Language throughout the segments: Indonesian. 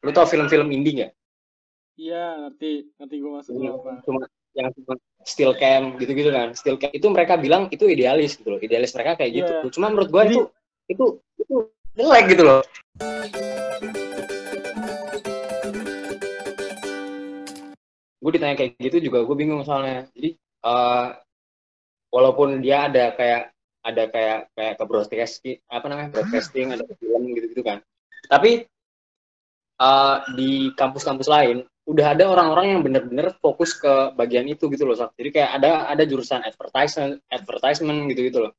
Lu tau film-film indie nggak? Iya, ngerti. Ngerti gue maksudnya apa. Cuma yang cuma still cam gitu-gitu kan. Still cam itu mereka bilang itu idealis gitu loh. Idealis mereka kayak gitu. Iya. Cuma menurut Jadi- itu itu itu jelek gitu loh. Gue ditanya kayak gitu juga gue bingung soalnya. Jadi eh, walaupun dia ada kayak ada kayak kayak ke broadcasting apa namanya broadcasting ada ke film gitu gitu kan. Tapi eh, di kampus-kampus lain udah ada orang-orang yang bener-bener fokus ke bagian itu gitu loh. Sak. Jadi kayak ada ada jurusan advertisement advertisement gitu gitu loh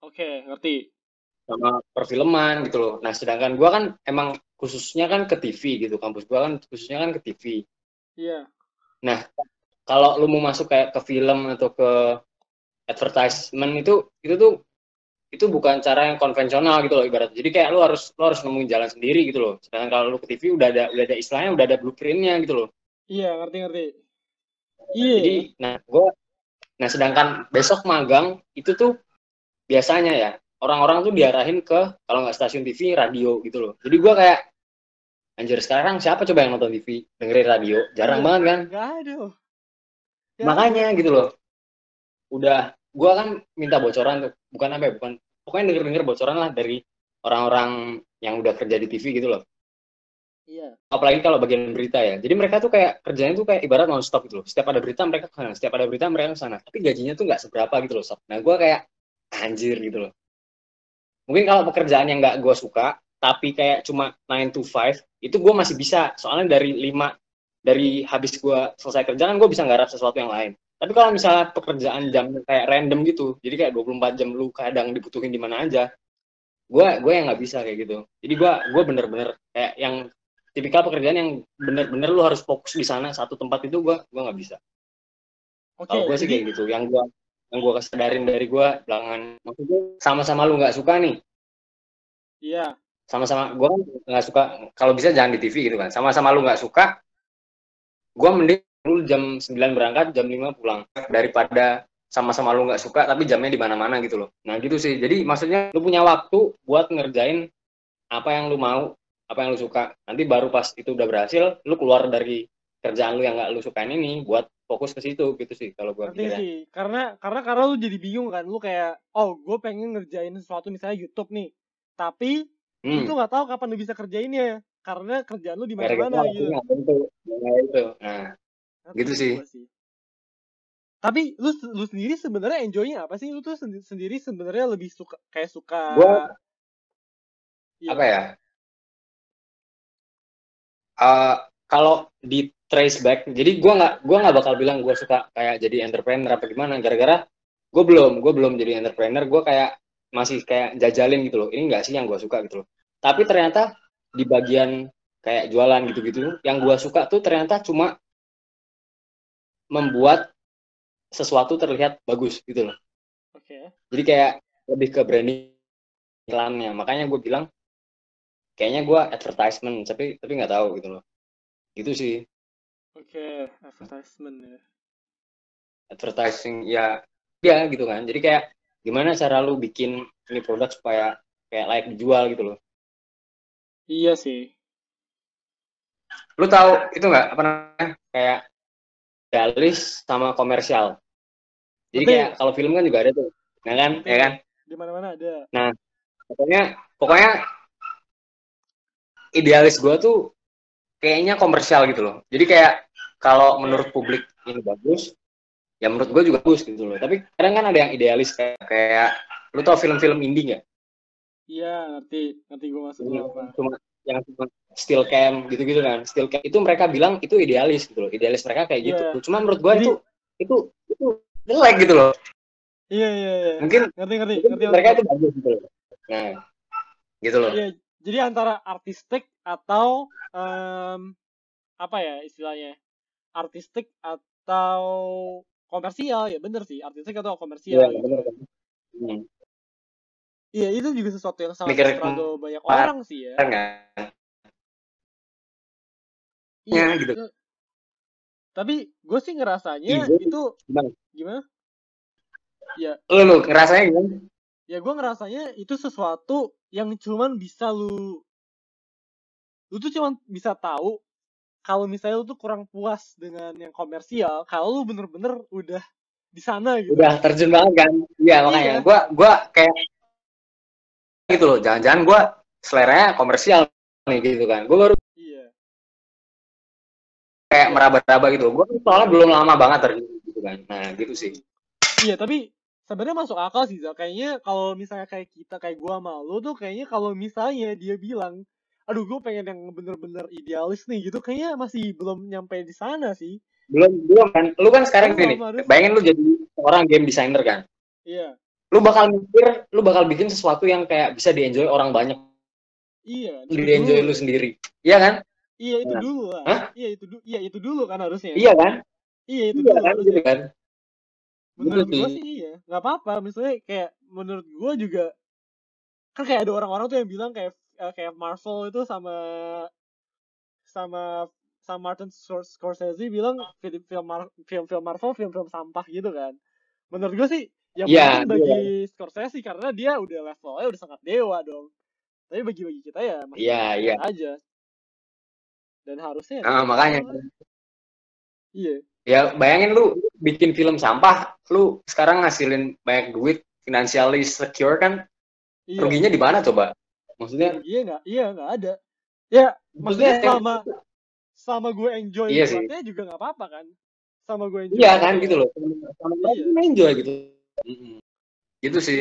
Oke, ngerti. sama perfilman gitu loh. Nah, sedangkan gua kan emang khususnya kan ke TV gitu. Kampus gua kan khususnya kan ke TV. Iya. Kalau lu mau masuk kayak ke film atau ke advertisement itu itu tuh itu bukan cara yang konvensional gitu loh ibarat. Jadi kayak lu harus lu harus nemuin jalan sendiri gitu loh. Sedangkan kalau lu ke TV udah ada udah ada istilahnya udah ada blueprintnya gitu loh. Iya, ngerti ngerti. Iya. Jadi nah gua nah sedangkan besok magang itu tuh biasanya ya orang-orang tuh diarahin ke kalau nggak stasiun TV radio gitu loh. Jadi gua kayak anjir sekarang siapa coba yang nonton TV dengerin radio jarang Iya. banget kan. Gak makanya gitu loh udah gua kan minta bocoran tuh bukan apa ya bukan pokoknya denger denger bocoran lah dari orang-orang yang udah kerja di TV gitu loh. Iya. apalagi kalau bagian berita ya. Jadi mereka tuh kayak kerjanya tuh kayak ibarat non stop gitu loh. Setiap ada berita mereka ke sana setiap ada berita mereka ke sana. Tapi gajinya tuh nggak seberapa gitu loh sob. Nah gua kayak anjir gitu loh. Mungkin kalau pekerjaan yang nggak gua suka tapi kayak cuma 9 to 5 itu gue masih bisa. Soalnya dari 5 dari habis gua selesai kerja kan gue bisa nggarap sesuatu yang lain tapi kalau misalnya pekerjaan jam kayak random gitu jadi kayak 24 jam lu kadang dibutuhin di mana aja gue gue yang nggak bisa kayak gitu jadi gue gue bener-bener kayak yang tipikal pekerjaan yang bener-bener lu harus fokus di sana satu tempat itu gue gue nggak bisa Oke. kalau gue sih kayak gitu yang gue yang gue kesadarin dari gue belakangan maksudnya sama-sama lu nggak suka nih Iya. sama-sama gue nggak suka kalau bisa jangan di TV gitu kan sama-sama lu nggak suka gue mending lu jam 9 berangkat jam 5 pulang daripada sama-sama lu nggak suka tapi jamnya di mana-mana gitu loh nah gitu sih jadi maksudnya lu punya waktu buat ngerjain apa yang lu mau apa yang lu suka nanti baru pas itu udah berhasil lu keluar dari kerjaan lu yang nggak lu sukain ini buat fokus ke situ gitu sih kalau gue Ngerti sih. Karena karena karena lu jadi bingung kan. Lu kayak, oh gue pengen ngerjain sesuatu misalnya YouTube nih. Tapi hmm. lu nggak tahu kapan lu bisa kerjainnya. Karena kerjaan lu di gara-gara mana-mana gitu. Nah, itu nah gitu sih. Tapi lu lu sendiri sebenarnya enjoynya apa sih? Lu tuh sendi- sendiri sebenarnya lebih suka kayak suka Gua- Iya. apa ya Eh, kalau di trace back jadi gua nggak gua nggak bakal bilang gua suka kayak jadi entrepreneur apa gimana gara-gara gue belum gue belum jadi entrepreneur gue kayak masih kayak jajalin gitu loh ini enggak sih yang gua suka gitu loh tapi ternyata di bagian kayak jualan gitu-gitu yang gua suka tuh ternyata cuma membuat sesuatu terlihat bagus gitu loh. Oke. jadi kayak lebih ke branding iklannya. Makanya gue bilang kayaknya gue advertisement tapi tapi nggak tahu gitu loh. Gitu sih. Oke, advertisement ya. advertising ya ya gitu kan. Jadi kayak gimana cara lu bikin ini produk supaya kayak layak dijual gitu loh. Iya sih. lu tahu itu nggak? Apa namanya? Kayak dalis sama komersial jadi Betul. kayak kalau film kan juga ada tuh ya kan ya kan Di mana-mana ada. pokoknya pokoknya idealis gue tuh kayaknya komersial gitu loh jadi kayak kalau menurut publik ini bagus ya menurut gue juga bagus gitu loh tapi kadang kan ada yang idealis kayak, kayak lu tau film-film indie nggak Iya, ngerti. Ngerti gue maksudnya apa. cuma still cam gitu-gitu kan still cam itu mereka bilang itu idealis gitu loh idealis mereka kayak gitu Iya. cuma menurut gue itu itu itu jelek gitu loh Iya, iya, iya. mungkin Ngerti, ngerti. mungkin Ngerti, mereka ngerti. itu bagus gitu loh nah gitu loh Iya, jadi antara artistik atau em, apa ya istilahnya? Artistik atau komersial ya bener sih artistik atau iya komersial gitu. bener kan hmm. Iya itu juga sesuatu yang sangat Mikir- struggle banyak orang sih ya. Nggak? Iya. Ya, gitu. itu- Tapi gue sih ngerasanya Iya, itu gimana? gimana? lu lu ngerasanya gimana? Ya gue ngerasanya itu sesuatu yang cuman bisa lu lu tuh cuma bisa tahu kalau misalnya lu tuh kurang puas dengan yang komersial kalau lu bener-bener udah di sana gitu. Udah terjun banget kan? Iya makanya. Iya. gua gua kayak gitu loh. Jangan-jangan gua seleranya komersial nih gitu kan. Gua baru iya kayak meraba-raba gitu gua kan soalnya belum lama banget terjun gitu kan nah gitu sih Iya, tapi sebenarnya masuk akal sih, Za. Kayaknya kalau misalnya kayak kita, kayak gua sama lu tuh kayaknya kalau misalnya dia bilang, aduh gue pengen yang bener-bener idealis nih gitu, kayaknya masih belum nyampe di sana sih. belum belum kan lu kan sekarang gini harus. bayangin lu jadi seorang game designer kan Iya, lu bakal mikir lu bakal bikin sesuatu yang kayak bisa di enjoy orang banyak iya. di enjoy lu sendiri iya kan Iya, itu Nah. dulu lah. Hah? Iya, itu dulu. Iya, itu dulu kan harusnya. iya kan Iya, itu iya dulu kan harusnya. gitu kan Menurut Gitu gua sih. iya. Nggak apa-apa. Misalnya kayak menurut gua juga kan kayak ada orang-orang tuh yang bilang kayak eh, kayak Marvel itu sama sama sama Martin Scor- Scorsese bilang film film film film Marvel film-film sampah gitu kan. Menurut gua sih yang Iya, mungkin bagi Scorsese karena dia udah levelnya udah sangat dewa dong. Tapi bagi-bagi kita ya masih iya iya aja. Dan harusnya ya nah, makanya iya. ya bayangin lu bikin film sampah lu sekarang ngasilin banyak duit financially secure kan Iya. ruginya di mana coba maksudnya Iya nggak, iya nggak ada. Ya, maksudnya maksudnya selama sama gue enjoy Iya sih. buatnya juga nggak apa-apa kan. Sama gue enjoy. iya kan gitu loh sama Iya. sama enjoy gitu gitu sih